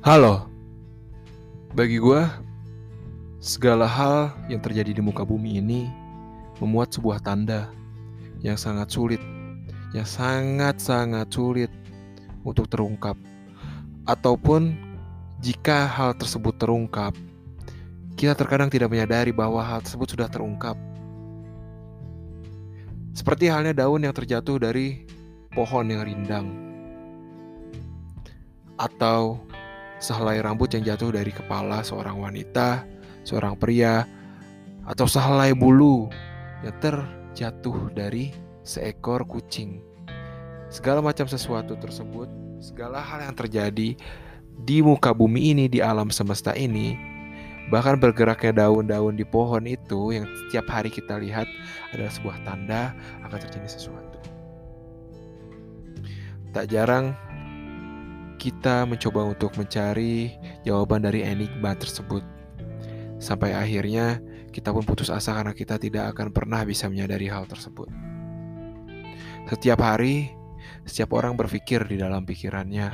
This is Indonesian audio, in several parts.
Halo, bagi gue, segala hal yang terjadi di muka bumi ini memuat sebuah tanda yang sangat sulit, yang sangat-sangat sulit untuk terungkap. Ataupun jika hal tersebut terungkap, kita terkadang tidak menyadari bahwa hal tersebut sudah terungkap. Seperti halnya daun yang terjatuh dari pohon yang rindang, atau sehelai rambut yang jatuh dari kepala seorang wanita, seorang pria, atau sehelai bulu yang terjatuh dari seekor kucing. Segala macam sesuatu tersebut, segala hal yang terjadi di muka bumi ini, di alam semesta ini, bahkan bergeraknya daun-daun di pohon itu yang setiap hari kita lihat adalah sebuah tanda akan terjadi sesuatu. Tak jarang kita mencoba untuk mencari jawaban dari enigma tersebut. Sampai akhirnya kita pun putus asa karena kita tidak akan pernah bisa menyadari hal tersebut. Setiap hari, setiap orang berpikir di dalam pikirannya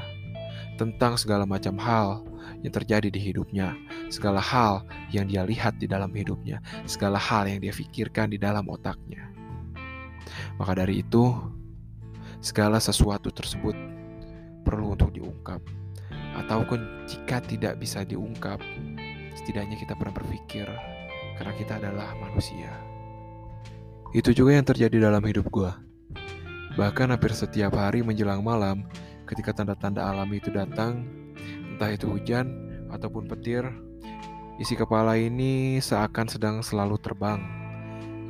tentang segala macam hal yang terjadi di hidupnya, segala hal yang dia lihat di dalam hidupnya, segala hal yang dia pikirkan di dalam otaknya. Maka dari itu, segala sesuatu tersebut diungkap. Ataupun jika tidak bisa diungkap, setidaknya kita pernah berpikir karena kita adalah manusia. Itu juga yang terjadi dalam hidup gue. Bahkan hampir setiap hari menjelang malam, ketika tanda-tanda alam itu datang, entah itu hujan ataupun petir, isi kepala ini seakan sedang selalu terbang.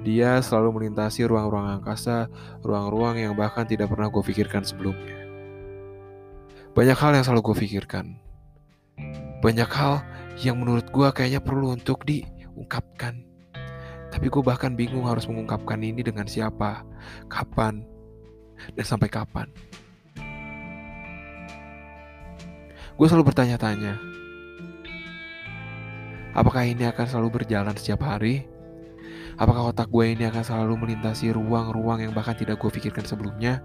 Dia selalu melintasi ruang-ruang angkasa, ruang-ruang yang bahkan tidak pernah gue pikirkan sebelumnya. Banyak hal yang selalu gue pikirkan. Banyak hal yang menurut gue kayaknya perlu untuk diungkapkan. Tapi gue bahkan bingung harus mengungkapkan ini dengan siapa, kapan, dan sampai kapan. Gue selalu bertanya-tanya, apakah ini akan selalu berjalan setiap hari? Apakah otak gue ini akan selalu melintasi ruang-ruang yang bahkan tidak gue pikirkan sebelumnya?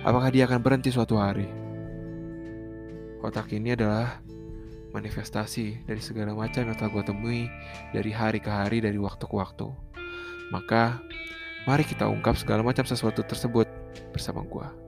Apakah dia akan berhenti suatu hari? Kotak ini adalah manifestasi dari segala macam yang telah gue temui dari hari ke hari, dari waktu ke waktu. Maka, mari kita ungkap segala macam sesuatu tersebut bersama gue.